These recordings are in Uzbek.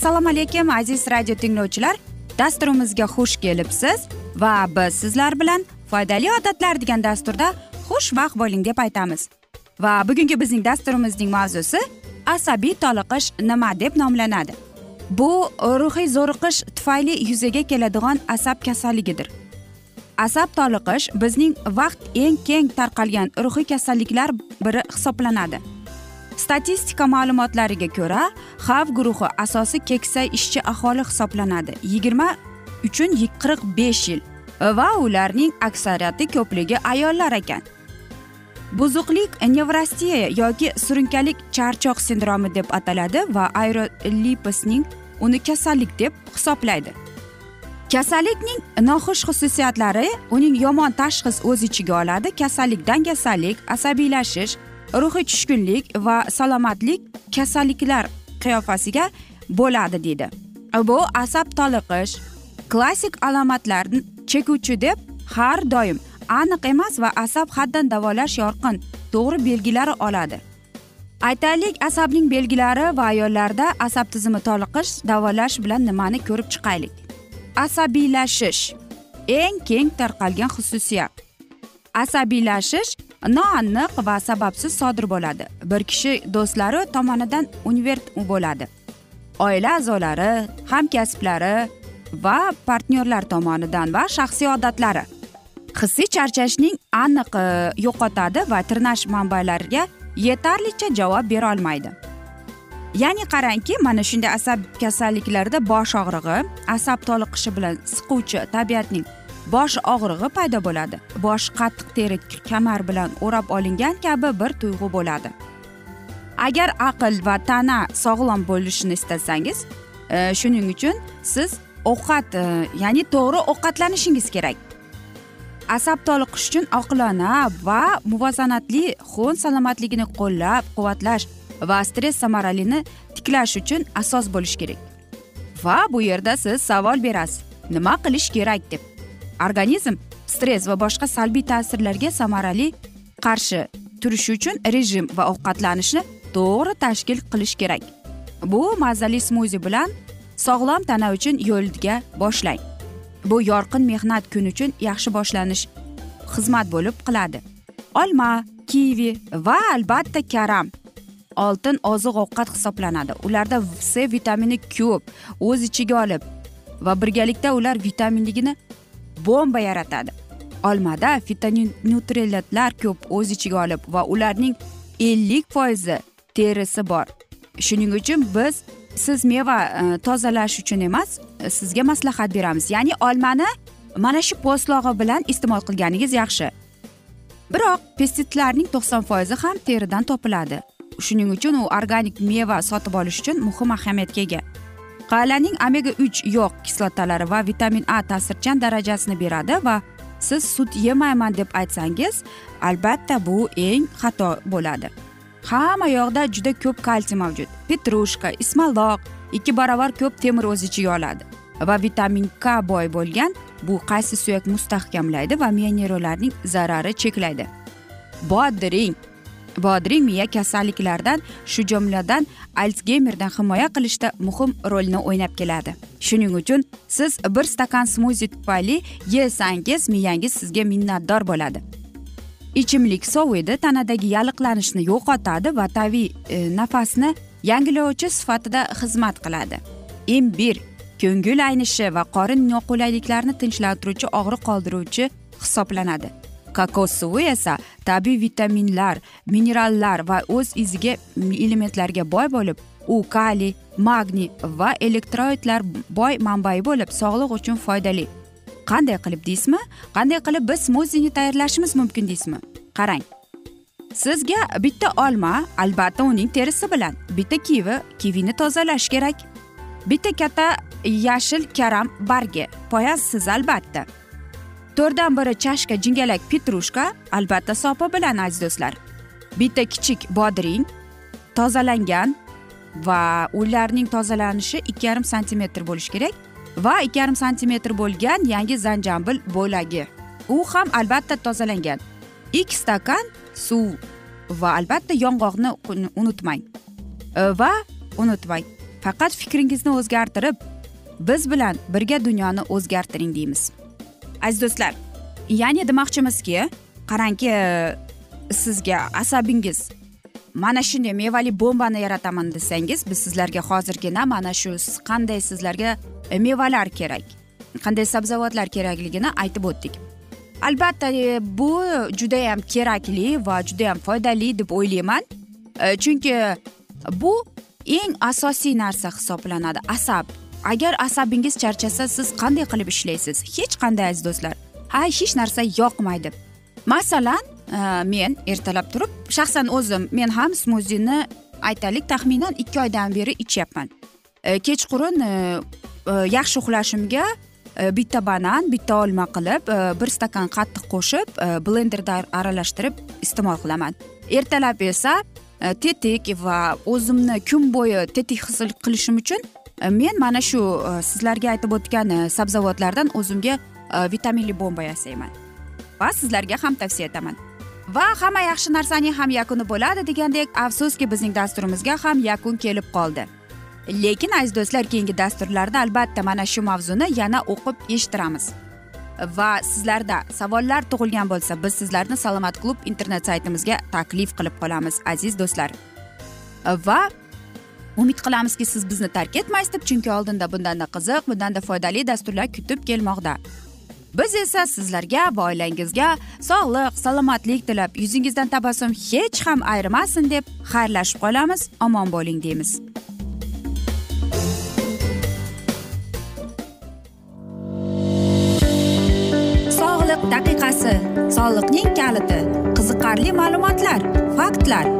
assalomu alaykum aziz radio tinglovchilar. Dasturimizga xush kelibsiz va biz sizlar bilan foydali odatlar degan dasturda xushvaqt bo'ling deb aytamiz. Va bugungi bizning dasturimizning mavzusi asabiy toliqish nima deb nomlanadi. Bu ruhiy zo'riqish tufayli yuzaga keladigan asab kasalligidir. Asab toliqish bizning vaqt eng keng tarqalgan ruhiy kasalliklar biri hisoblanadi. Statistika ma'lumotlariga ko'ra xavf guruhi asosi keksa ishchi aholi hisoblanadi yigirma uchun qirq besh yil va ularning aksariyati ko'pligi ayollar ekan. Buzuqlik nevrostiya yoki surunkalik charchoq sindromi deb ataladi va aerolipsning uni kasallik deb hisoblaydi. Kasallikning noxush xususiyatlari uning yomon tashxis o'z ichiga oladi. Kasallikdan kasallik asabiylashish ruhiy tushkunlik va salomatlik kasalliklar qiyofasiga bo'ladi deydi. Bu asab toliqish klassik alomatlar chekuvchi deb har doim aniq emas va asab haddan davolash yorqin to'g'ri belgilari oladi. Aytaylik asabning belgilari va ayollarda asab tizimi toliqish davolash bilan nimani ko'rib chiqaylik? Asabiylashish. Eng keng tarqalgan xususiyat. Asabiylashish noaniq va sababsiz sodir bo'ladi. Bir kishi do'stlari tomonidan univert bo'ladi. Oila a'zolari hamkasblari va partnyorlar tomonidan va shaxsiy odatlari. Hissiy charchashning aniq yo'qotadi va tirnash manbalariga yetarlicha javob bera olmaydi. Ya'ni qarangki mana shunday asab kasalliklarida bosh og'rig'i asab toliqishi bilan siquvchi tabiatning bosh og'rig'i paydo bo'ladi. Bosh qattiq teri kamar bilan o'rab olingan kabi bir tuyg'u bo'ladi. Agar aql va tana sog'lom bo'lishini istasangiz e, shuning uchun siz ovqat e, ya'ni to'g'ri ovqatlanishingiz kerak. Asab toliqish uchun oqilona va muvozanatli xun salomatligini qo'llab quvvatlash va stress samaralini tiklash uchun asos bo'lishi kerak. Va bu yerda siz savol berasiz. Nima qilish kerak deb. Organizm stress va boshqa salbiy ta'sirlarga samarali qarshi turish uchun rejim va ovqatlanishni to'g'ri tashkil qilish kerak. Bu mazali smuzi bilan sog'lom tana uchun yo'lga boshlang. Bu yorqin mehnat kuni uchun yaxshi boshlanish xizmat bo'lib qiladi. Olma kivi va albatta karam. Oltin oziq ovqat hisoblanadi. Ularda c vitamini ko'p o'z ichiga olib va birgalikda ular vitaminligini bomba yaratadi. Olmada fitonutrientlar ko'p o'z ichiga olib va ularning ellik foizi terisi bor. Shuning uchun biz siz meva e, tozalash uchun emas e, sizga maslahat beramiz. Ya'ni olmani mana shu po'stlog'i bilan iste'mol qilganingiz yaxshi. Biroq pestitsidlarning to'qson foizi ham teridan topiladi. Shuning uchun u organik meva sotib olish uchun muhim ahamiyatga ega. Qalaning omega uch yog' kislotalari va vitamin a ta'sirchan darajasini beradi va siz sut yemayman deb aytsangiz albatta bu eng xato bo'ladi. Hamma yog'da juda ko'p kalsiy mavjud. Petrushka ismaloq ikki barobar ko'p temir o'z ichiga oladi va vitamin k boy bo'lgan bu qaysi suyak mustahkamlaydi va miya neyronlarining zarari cheklaydi bodring bodring miya kasalliklaridan shu jumladan alsgeymerdan himoya qilishda muhim rolni o'ynab keladi. Shuning uchun siz bir stakan smuzi tufayli yesangiz miyangiz sizga minnatdor bo'ladi. Ichimlik soviydi tanadagi yalliqlanishni yo'qotadi va tabiiy e, nafasni yangilovchi sifatida xizmat qiladi. Imbir ko'ngil aynishi va qorin noqulayliklarini tinchlantiruvchi og'riq qoldiruvchi hisoblanadi. Kokos suvi esa tabiiy vitaminlar minerallar va o'z iziga elementlarga boy bo'lib u kaliy magniy va elektroidlar boy manbai bo'lib sog'liq uchun foydali. Qanday qilib deysizmi? Qanday qilib biz smuzini tayyorlashimiz mumkin deysizmi? Qarang. Sizga bitta olma albatta uning terisi bilan bitta kivi kivini tozalash kerak. Bitta katta yashil karam bargi poyasiz albatta. To'rtdan biri chashka jingalak petrushka albatta sopi bilan aziz do'stlar. Bitta kichik bodring tozalangan va ularning tozalanishi ikki yarim santimetr bo'lishi kerak va ikki yarim santimetr bo'lgan yangi zanjambil bo'lagi. U ham albatta tozalangan. Ikki stakan suv va albatta yong'oqni unutmang. E, va unutmang. Faqat fikringizni o'zgartirib biz bilan birga dunyoni o'zgartiring deymiz. Aziz do'stlar ya'ni demoqchimizki qarangki e, sizga asabingiz mana shunday mevali bombani yarataman desangiz biz sizlarga hozirgina mana shu qanday sizlarga e, mevalar kerak qanday sabzavotlar kerakligini aytib o'tdik. Albatta e, bu judayam kerakli va judayam foydali deb o'ylayman. Chunki bu eng asosiy narsa hisoblanadi asab. Agar asabingiz charchasa siz qanday qilib ishlaysiz? Hech qanday aziz do'stlar. Ha hech narsa yoqmaydi. Masalan e, men ertalab turib shaxsan o'zim men ham smuzini aytaylik taxminan ikki oydan beri ichyapman. E, kechqurun e, yaxshi uxlashimga bitta banan bitta olma qilib bir stakan qatiq qo'shib blenderda aralashtirib iste'mol qilaman. Ertalab esa tetik va o'zimni kun bo'yi tetik his qilishim uchun Э, men mana shu э, sizlarga aytib o'tgan э, sabzavotlardan o'zimga vitaminli bomba yasayman. Va sizlarga ham tavsiya etaman. Va hamma yaxshi narsaning ham yakuni bo'ladi degandek afsuski bizning dasturimizga ham yakun kelib qoldi. Lekin aziz do'stlar keyingi dasturlarda albatta mana shu mavzuni yana o'qib eshittiramiz. Va sizlarda savollar tug'ilgan bo'lsa biz sizlarni salomat klub internet saytimizga taklif qilib qolamiz aziz do'stlar. Va umid qilamizki siz bizni tark etmaysiz deb chunki oldinda bundanda qiziq bundanda foydali dasturlar kutib kelmoqda. Biz esa sizlarga va oilangizga sog'lik salomatlik tilab yuzingizdan tabassum hech ham ayrimasin deb xayrlashib qolamiz omon bo'ling deymiz. Sog'liq daqiqasi soliqning kaliti qiziqarli ma'lumotlar faktlar.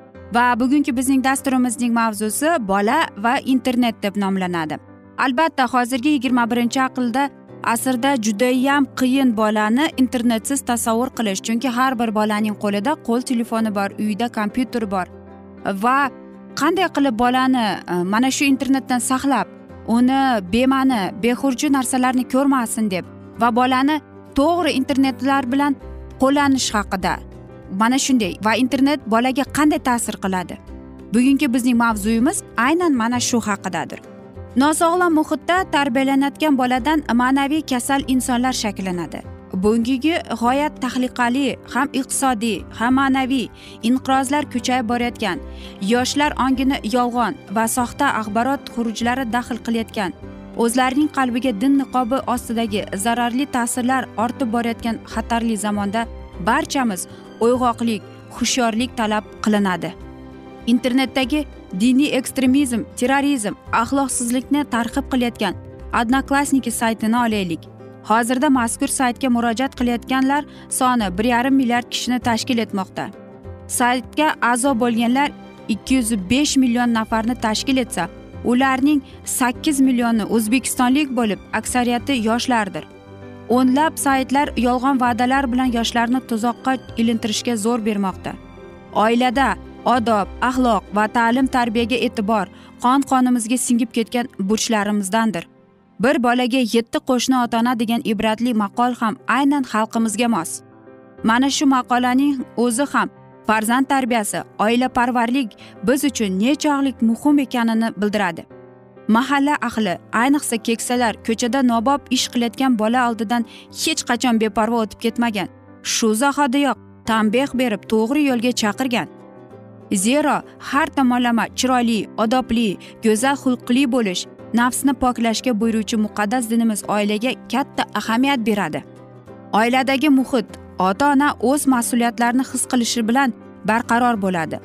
Va bugungi bizning dasturimizning mavzusi bola va internet deb nomlanadi. Albatta hozirgi yigirma birinchi aqlda asrda judayam qiyin bolani internetsiz tasavvur qilish chunki har bir bolaning qo'lida qo'l telefoni bor uyida kompyuter bor va qanday qilib bolani e, mana shu internetdan saqlab uni bema'ni behurji narsalarni ko'rmasin deb va bolani to'g'ri internetlar bilan qo'llanish haqida mana shunday va internet bolaga qanday ta'sir qiladi? Bugungi bizning mavzuyimiz aynan mana shu haqidadir. Nosog'lom muhitda tarbiyalanayotgan boladan ma'naviy kasal insonlar shakllanadi. Bugungigi g'oyat tahliqali ham iqtisodiy ham ma'naviy inqirozlar kuchayib borayotgan yoshlar ongini yolg'on va soxta axborot xurujlari daxl qilayotgan o'zlarining qalbiga din niqobi ostidagi zararli ta'sirlar ortib borayotgan xatarli zamonda barchamiz uyg'oqlik hushyorlik talab qilinadi. Internetdagi diniy ekstremizm terrorizm axloqsizlikni targ'ib qilayotgan odnoklassniki saytini olaylik. Hozirda mazkur saytga murojaat qilayotganlar soni bir yarim milliard kishini tashkil etmoqda. Saytga a'zo bo'lganlar ikki yuz besh million nafarni tashkil etsa ularning sakkiz millioni o'zbekistonlik bo'lib aksariyati yoshlardir. O'nlab saytlar yolg'on va'dalar bilan yoshlarni tuzoqqa ilintirishga zo'r bermoqda. Oilada odob axloq va ta'lim tarbiyaga e'tibor qon qonimizga singib ketgan burchlarimizdandir. Bir bolaga yetti qo'shni ota ona degan ibratli maqol ham aynan xalqimizga mos. Mana shu maqolaning o'zi ham farzand tarbiyasi oilaparvarlik biz uchun nechog'lik muhim ekanini bildiradi. Mahalla ahli ayniqsa keksalar ko'chada nobob ish qilayotgan bola oldidan hech qachon beparvo o'tib ketmagan. Shu zahotiyoq tanbeh berib to'g'ri yo'lga chaqirgan. Zero har tomonlama chiroyli odobli go'zal xulqli bo'lish nafsni poklashga buyuruvchi muqaddas dinimiz oilaga katta ahamiyat beradi. Oiladagi muhit ota ona o'z mas'uliyatlarini his qilishi bilan barqaror bo'ladi.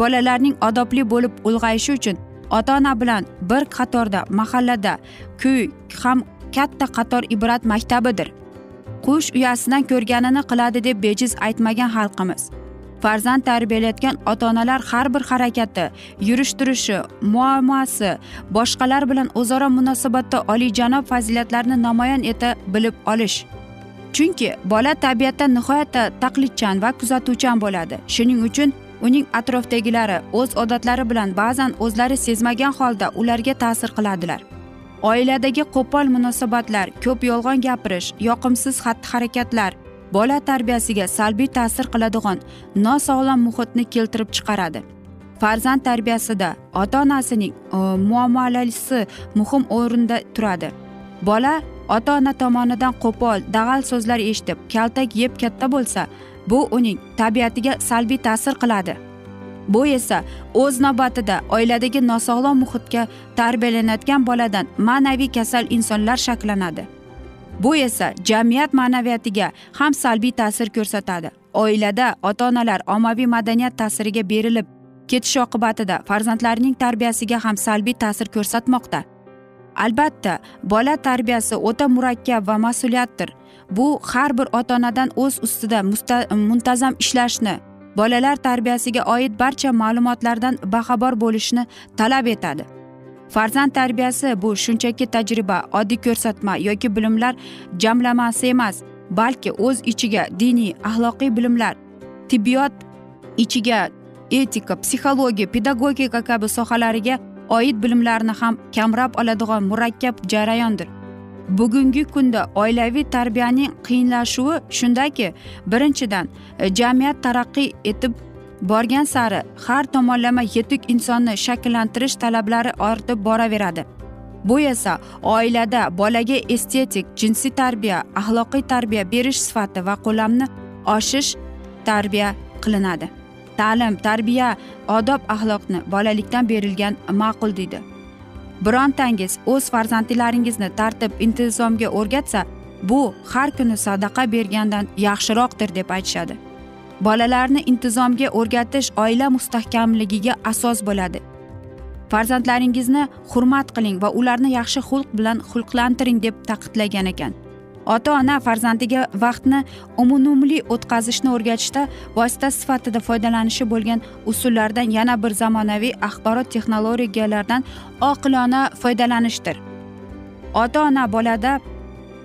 Bolalarning odobli bo'lib ulg'ayishi uchun ota ona bilan bir qatorda mahallada kuy ham katta qator ibrat maktabidir. Qush uyasidan ko'rganini qiladi deb bejiz aytmagan xalqimiz. Farzand tarbiyalayotgan ota onalar har bir harakati yurish turishi muammosi boshqalar bilan o'zaro munosabatda oliyjanob fazilatlarni namoyon eta bilib olish. Chunki bola tabiatdan nihoyatda taqlidchan va kuzatuvchan bo'ladi. Shuning uchun uning atrofdagilari o'z odatlari bilan ba'zan o'zlari sezmagan holda ularga ta'sir qiladilar. Oiladagi qo'pol munosabatlar ko'p yolg'on gapirish yoqimsiz xatti harakatlar bola tarbiyasiga salbiy ta'sir qiladigan nosog'lom muhitni keltirib chiqaradi. Farzand tarbiyasida ota onasining e, muomalasi muhim o'rinda turadi. Bola ota ona tomonidan qo'pol dag'al so'zlar eshitib kaltak yeb katta bo'lsa bu uning tabiatiga salbiy ta'sir qiladi. Bu esa o'z navbatida oiladagi nosog'lom muhitga tarbiyalanayotgan boladan ma'naviy kasal insonlar shakllanadi. Bu esa jamiyat ma'naviyatiga ham salbiy ta'sir ko'rsatadi. Oilada ota onalar ommaviy madaniyat ta'siriga berilib ketish oqibatida farzandlarining tarbiyasiga ham salbiy ta'sir ko'rsatmoqda. Albatta bola tarbiyasi o'ta murakkab va mas'uliyatdir. Bu har bir ota onadan o'z ustida muntazam ishlashni bolalar tarbiyasiga oid barcha ma'lumotlardan baxabar bo'lishni talab etadi. Farzand tarbiyasi bu shunchaki tajriba oddiy ko'rsatma yoki bilimlar jamlamasi emas balki o'z ichiga diniy axloqiy bilimlar tibbiyot ichiga etika psixologiya pedagogika kabi sohalariga oid bilimlarni ham kamrab oladigan murakkab jarayondir. Bugungi kunda oilaviy tarbiyaning qiyinlashuvi shundaki birinchidan e, jamiyat taraqqiy etib borgan sari har tomonlama yetuk insonni shakllantirish talablari ortib boraveradi. Bu esa oilada bolaga estetik jinsiy tarbiya axloqiy tarbiya berish sifati va ko'lamni oshish tarbiya qilinadi. Ta'lim tarbiya odob axloqni bolalikdan berilgan ma'qul deydi. Birontangiz o'z farzandlaringizni tartib intizomga o'rgatsa bu har kuni sadaqa bergandan yaxshiroqdir deb aytishadi. Bolalarni intizomga o'rgatish oila mustahkamligiga asos bo'ladi. Farzandlaringizni hurmat qiling va ularni yaxshi xulq bilan xulqlantiring deb ta'kidlagan ekan. Ota ona farzandiga vaqtni umumumli o'tkazishni o'rgatishda vosita sifatida foydalanishi bo'lgan usullardan yana bir zamonaviy axborot texnologiyalaridan oqilona foydalanishdir. Ota ona bolada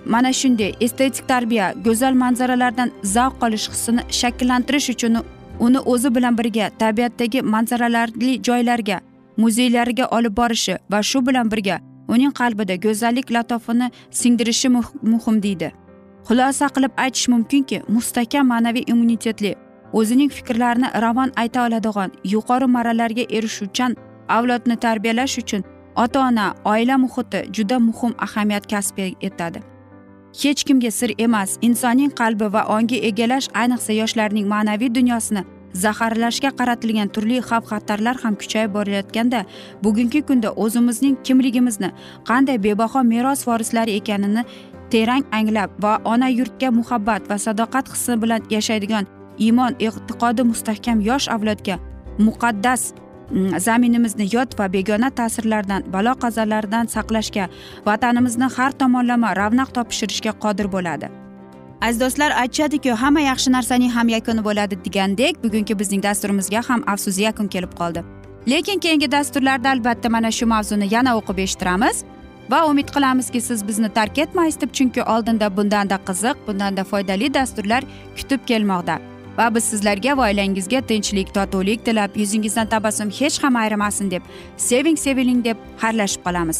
mana shunday estetik tarbiya go'zal manzaralardan zavq olish hissini shakllantirish uchun uni o'zi bilan birga tabiatdagi manzaralarli joylarga muzeylarga olib borishi va shu bilan birga uning qalbida go'zallik latofini singdirishi muhim deydi. Xulosa qilib aytish mumkinki mustahkam ma'naviy immunitetli o'zining fikrlarini ravon ayta oladigan yuqori marralarga erishuvchan avlodni tarbiyalash uchun ota ona oila muhiti juda muhim ahamiyat kasb etadi. Hech kimga sir emas insonning qalbi va ongi egallash ayniqsa yoshlarning ma'naviy dunyosini zaharlashga qaratilgan turli xavf xatarlar ham kuchayib borayotganda bugungi kunda o'zimizning kimligimizni qanday bebaho meros vorislari ekanini terang anglab va ona yurtga muhabbat va sadoqat hissi bilan yashaydigan iymon e'tiqodi mustahkam yosh avlodga muqaddas mm, zaminimizni yot va begona ta'sirlardan balo qazolardan saqlashga vatanimizni har tomonlama ravnaq topishirishga qodir bo'ladi. Aziz do'stlar aytishadiku hamma yaxshi narsaning ham yakuni bo'ladi degandek bugungi bizning dasturimizga ham afsus yakun kelib qoldi. Lekin keyingi dasturlarda albatta mana shu mavzuni yana o'qib eshittiramiz va umid qilamizki siz bizni tark etmaysiz deb chunki oldinda bundanda qiziq bundanda foydali dasturlar kutib kelmoqda. Va biz sizlarga va oilangizga tinchlik totuvlik tilab yuzingizdan tabassum hech ham ayrimasin deb seving seviling deb xayrlashib qolamiz.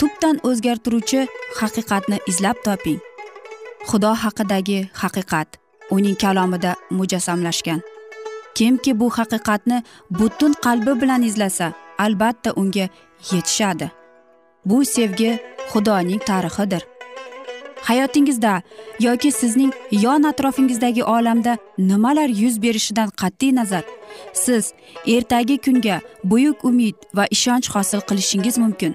tubdan o'zgartiruvchi haqiqatni izlab toping. Xudo haqidagi haqiqat uning kalomida mujassamlashgan. Kimki bu haqiqatni butun qalbi bilan izlasa albatta unga yetishadi. Bu sevgi xudoning tarixidir. Hayotingizda yoki sizning yon atrofingizdagi olamda nimalar yuz berishidan qat'iy nazar? Siz ertagi kunga buyuk umid va ishonch hosil qilishingiz mumkin.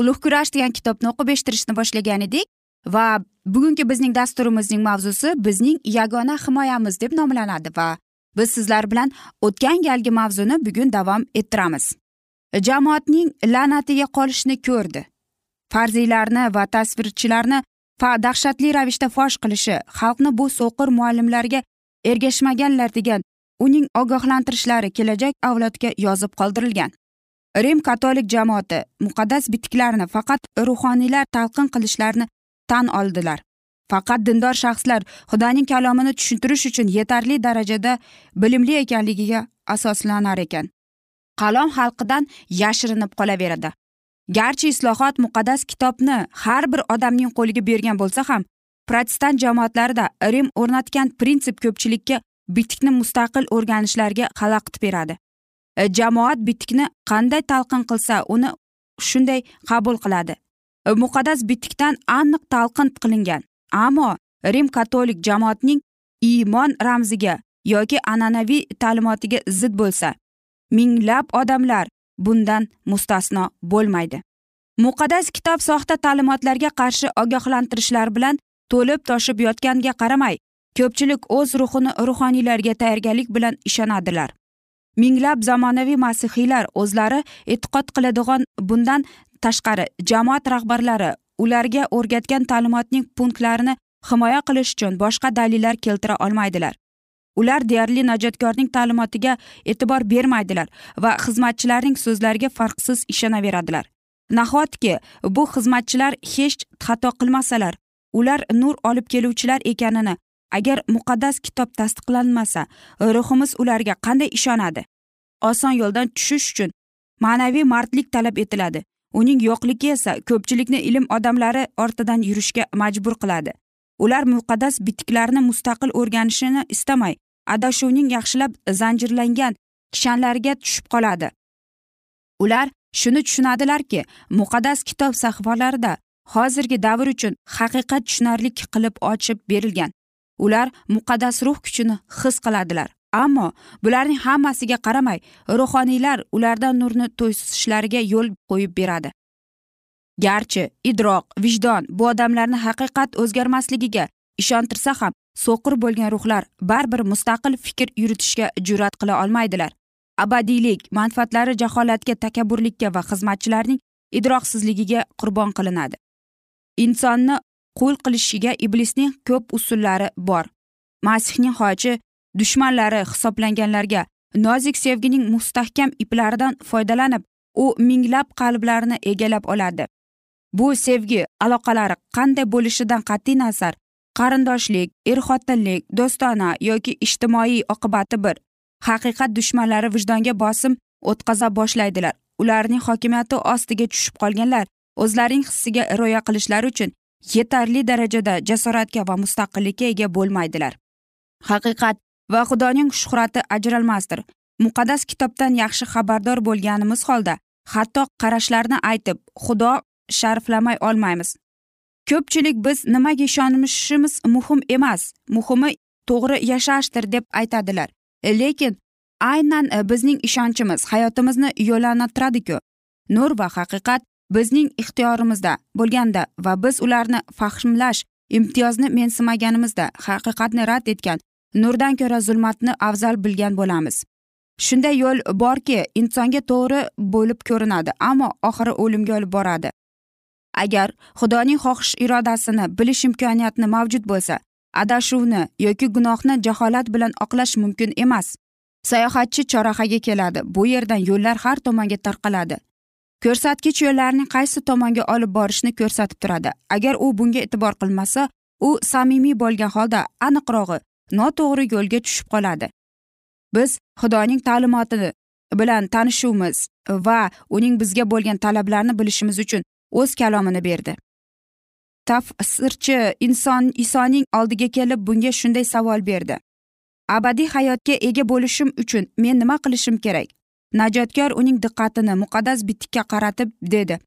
ulug' kurash degan kitobni o'qib eshittirishni boshlagan edik va bugungi bizning dasturimizning mavzusi bizning yagona himoyamiz deb nomlanadi va biz sizlar bilan o'tgan galgi mavzuni bugun davom ettiramiz. Jamoatning la'natiga qolishni ko'rdi. Farziylarni va tasvirchilarni dahshatli ravishda fosh qilishi xalqni bu so'qir muallimlarga ergashmaganlar degan uning ogohlantirishlari kelajak avlodga yozib qoldirilgan. Rim katolik jamoati muqaddas bitiklarni faqat ruhoniylar talqin qilishlarini tan oldilar. Faqat dindor shaxslar xudoning kalomini tushuntirish uchun yetarli darajada bilimli ekanligiga asoslanar ekan qalom xalqidan yashirinib qolaveradi. Garchi islohot muqaddas kitobni har bir odamning qo'liga bergan bo'lsa ham protestant jamoatlarida rim o'rnatgan prinsip ko'pchilikka bitikni mustaqil o'rganishlarga xalaqit beradi. Э, jamoat bitikni qanday talqin qilsa uni shunday qabul qiladi. Э, muqaddas bitikdan aniq talqin qilingan. Ammo rim katolik jamoatning iymon ramziga yoki an'anaviy ta'limotiga zid bo'lsa minglab odamlar bundan mustasno bo'lmaydi. Muqaddas kitob soxta ta'limotlarga qarshi ogohlantirishlar bilan to'lib toshib yotganiga qaramay ko'pchilik o'z ruhini ruhoniylarga tayyorgarlik bilan ishonadilar. Minglab zamonaviy masihiylar o'zlari e'tiqod qiladigan bundan tashqari jamoat rahbarlari ularga o'rgatgan ta'limotning punktlarini himoya qilish uchun boshqa dalillar keltira olmaydilar. Ular deyarli najotkorning ta'limotiga e'tibor bermaydilar va xizmatchilarning so'zlariga farqsiz ishonaveradilar. Nahotki bu xizmatchilar hech xato qilmasalar ular nur olib keluvchilar ekanini agar muqaddas kitob tasdiqlanmasa ruhimiz ularga qanday ishonadi? Oson yo'ldan tushish uchun ma'naviy mardlik talab etiladi. Uning yo'qligi esa ko'pchilikni ilm odamlari ortidan yurishga majbur qiladi. Ular muqaddas bitiklarni mustaqil o'rganishini istamay adashuvning yaxshilab zanjirlangan kishanlariga tushib qoladi. Ular shuni tushunadilarki muqaddas kitob sahifalarida hozirgi davr uchun haqiqat tushunarli qilib ochib berilgan. Ular muqaddas ruh kuchini his qiladilar. Ammo bularning hammasiga qaramay ruhoniylar ulardan nurni to'sishlariga yo'l qo'yib beradi. Garchi idroq vijdon bu odamlarni haqiqat o'zgarmasligiga ishontirsa ham so'qir bo'lgan ruhlar baribir mustaqil fikr yuritishga jur'at qila olmaydilar. Abadiylik manfaatlari jaholatga takabburlikka va xizmatchilarning idroqsizligiga qurbon qilinadi. Insonni qul qilishiga iblisning ko'p usullari bor. Masihning hoji dushmanlari hisoblanganlarga nozik sevgining mustahkam iplaridan foydalanib u minglab qalblarni egallab oladi. Bu sevgi aloqalari qanday bo'lishidan qat'iy nazar qarindoshlik er xotinlik do'stona yoki ijtimoiy oqibati bir. Haqiqat dushmanlari vijdonga bosim o'tkaza boshlaydilar. Ularning hokimiyati ostiga tushib qolganlar o'zlarining hissiga rioya qilishlari uchun yetarli darajada jasoratga va mustaqillikka ega bo'lmaydilar. Haqiqat va xudoning shuhrati ajralmasdir. Muqaddas kitobdan yaxshi xabardor bo'lganimiz holda hatto qarashlarni aytib xudo sharflamay olmaymiz. Ko'pchilik biz nimaga ishonishimiz muhim emas muhimi to'g'ri yashashdir deb aytadilar. Lekin aynan e, bizning ishonchimiz hayotimizni yo'llantiradiku. Nur va haqiqat bizning ixtiyorimizda bo'lganda va biz ularni fahmlash imtiyozni mensimaganimizda haqiqatni rad etgan nurdan ko'ra zulmatni afzal bilgan bo'lamiz. Shunday yo'l borki insonga to'g'ri bo'lib ko'rinadi ammo oxiri o'limga olib boradi. Agar xudoning xohish irodasini bilish imkoniyati mavjud bo'lsa adashuvni yoki gunohni jaholat bilan oqlash mumkin emas. Sayohatchi chorrahaga keladi bu yerdan yo'llar har tomonga tarqaladi. Ko'rsatkich yo'llarning qaysi tomonga olib borishni ko'rsatib turadi. Agar u bunga e'tibor qilmasa u samimiy bo'lgan holda aniqrog'i noto'g'ri yo'lga tushib qoladi. Biz xudoning ta'limoti bilan tanishuvimiz va uning bizga bo'lgan talablarini bilishimiz uchun o'z kalomini berdi. Tafsirchi inson isoning oldiga kelib bunga shunday savol berdi. Abadiy hayotga ega bo'lishim uchun men nima qilishim kerak? Najotkor uning diqqatini muqaddas bitikka qaratib dedi.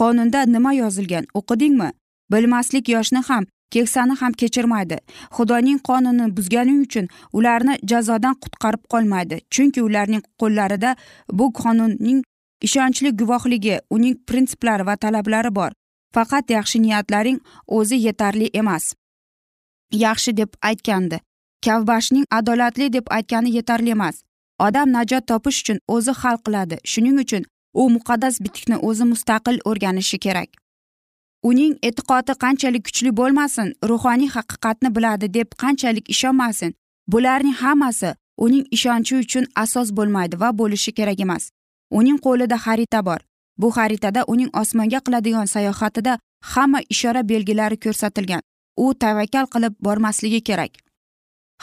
Qonunda nima yozilgan o'qidingmi? Bilmaslik yoshni ham keksani ham kechirmaydi. Xudoning qonunini buzganing uchun ularni jazodan qutqarib qolmaydi. Chunki ularning qo'llarida bu qonunning ishonchli guvohligi uning prinsiplari va talablari bor. Faqat yaxshi niyatlaring o'zi yetarli emas. Yaxshi deb aytgandi. Kavbashning adolatli deb aytgani yetarli emas. Odam najot topish uchun o'zi hal qiladi. Shuning uchun u muqaddas bitikni o'zi mustaqil o'rganishi kerak. Uning e'tiqodi qanchalik kuchli bo'lmasin ruhoniy haqiqatni biladi deb qanchalik ishonmasin bularning hammasi uning ishonchi uchun asos bo'lmaydi va bo'lishi kerak emas. Uning qo'lida xarita bor. Bu xaritada uning osmonga qiladigan sayohatida hamma ishora belgilari ko'rsatilgan. U tavakkal qilib bormasligi kerak.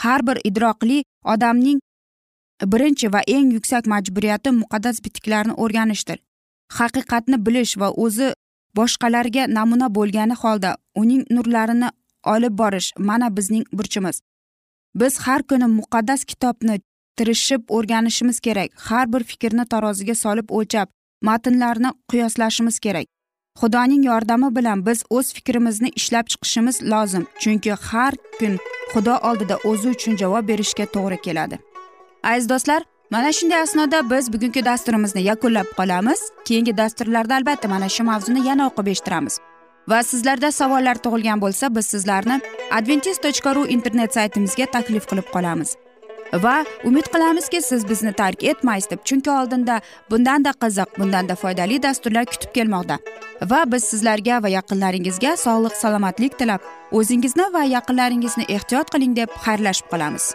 Har bir idroqli odamning birinchi va eng yuksak majburiyati muqaddas bitiklarni o'rganishdir. Haqiqatni bilish va o'zi boshqalarga namuna bo'lgani holda uning nurlarini olib borish mana bizning burchimiz. Biz har kuni muqaddas kitobni tirishib o'rganishimiz kerak har bir fikrni taroziga solib o'lchab matnlarni qiyoslashimiz kerak. Xudoning yordami bilan biz o'z fikrimizni ishlab chiqishimiz lozim chunki har kun xudo oldida o'zi uchun javob berishga to'g'ri keladi. Aziz do'stlar mana shunday asnoda biz bugungi dasturimizni yakunlab qolamiz. Keyingi dasturlarda albatta mana shu mavzuni yana o'qib eshittiramiz. Va sizlarda savollar tug'ilgan bo'lsa biz sizlarni adventis tochka ru internet saytimizga taklif qilib qolamiz. Va umid qilamizki siz bizni tark etmaysiz deb chunki oldinda bundanda qiziq bundanda foydali dasturlar kutib kelmoqda. Va biz sizlarga va yaqinlaringizga sog'lik salomatlik tilab o'zingizni va yaqinlaringizni ehtiyot qiling deb xayrlashib qolamiz.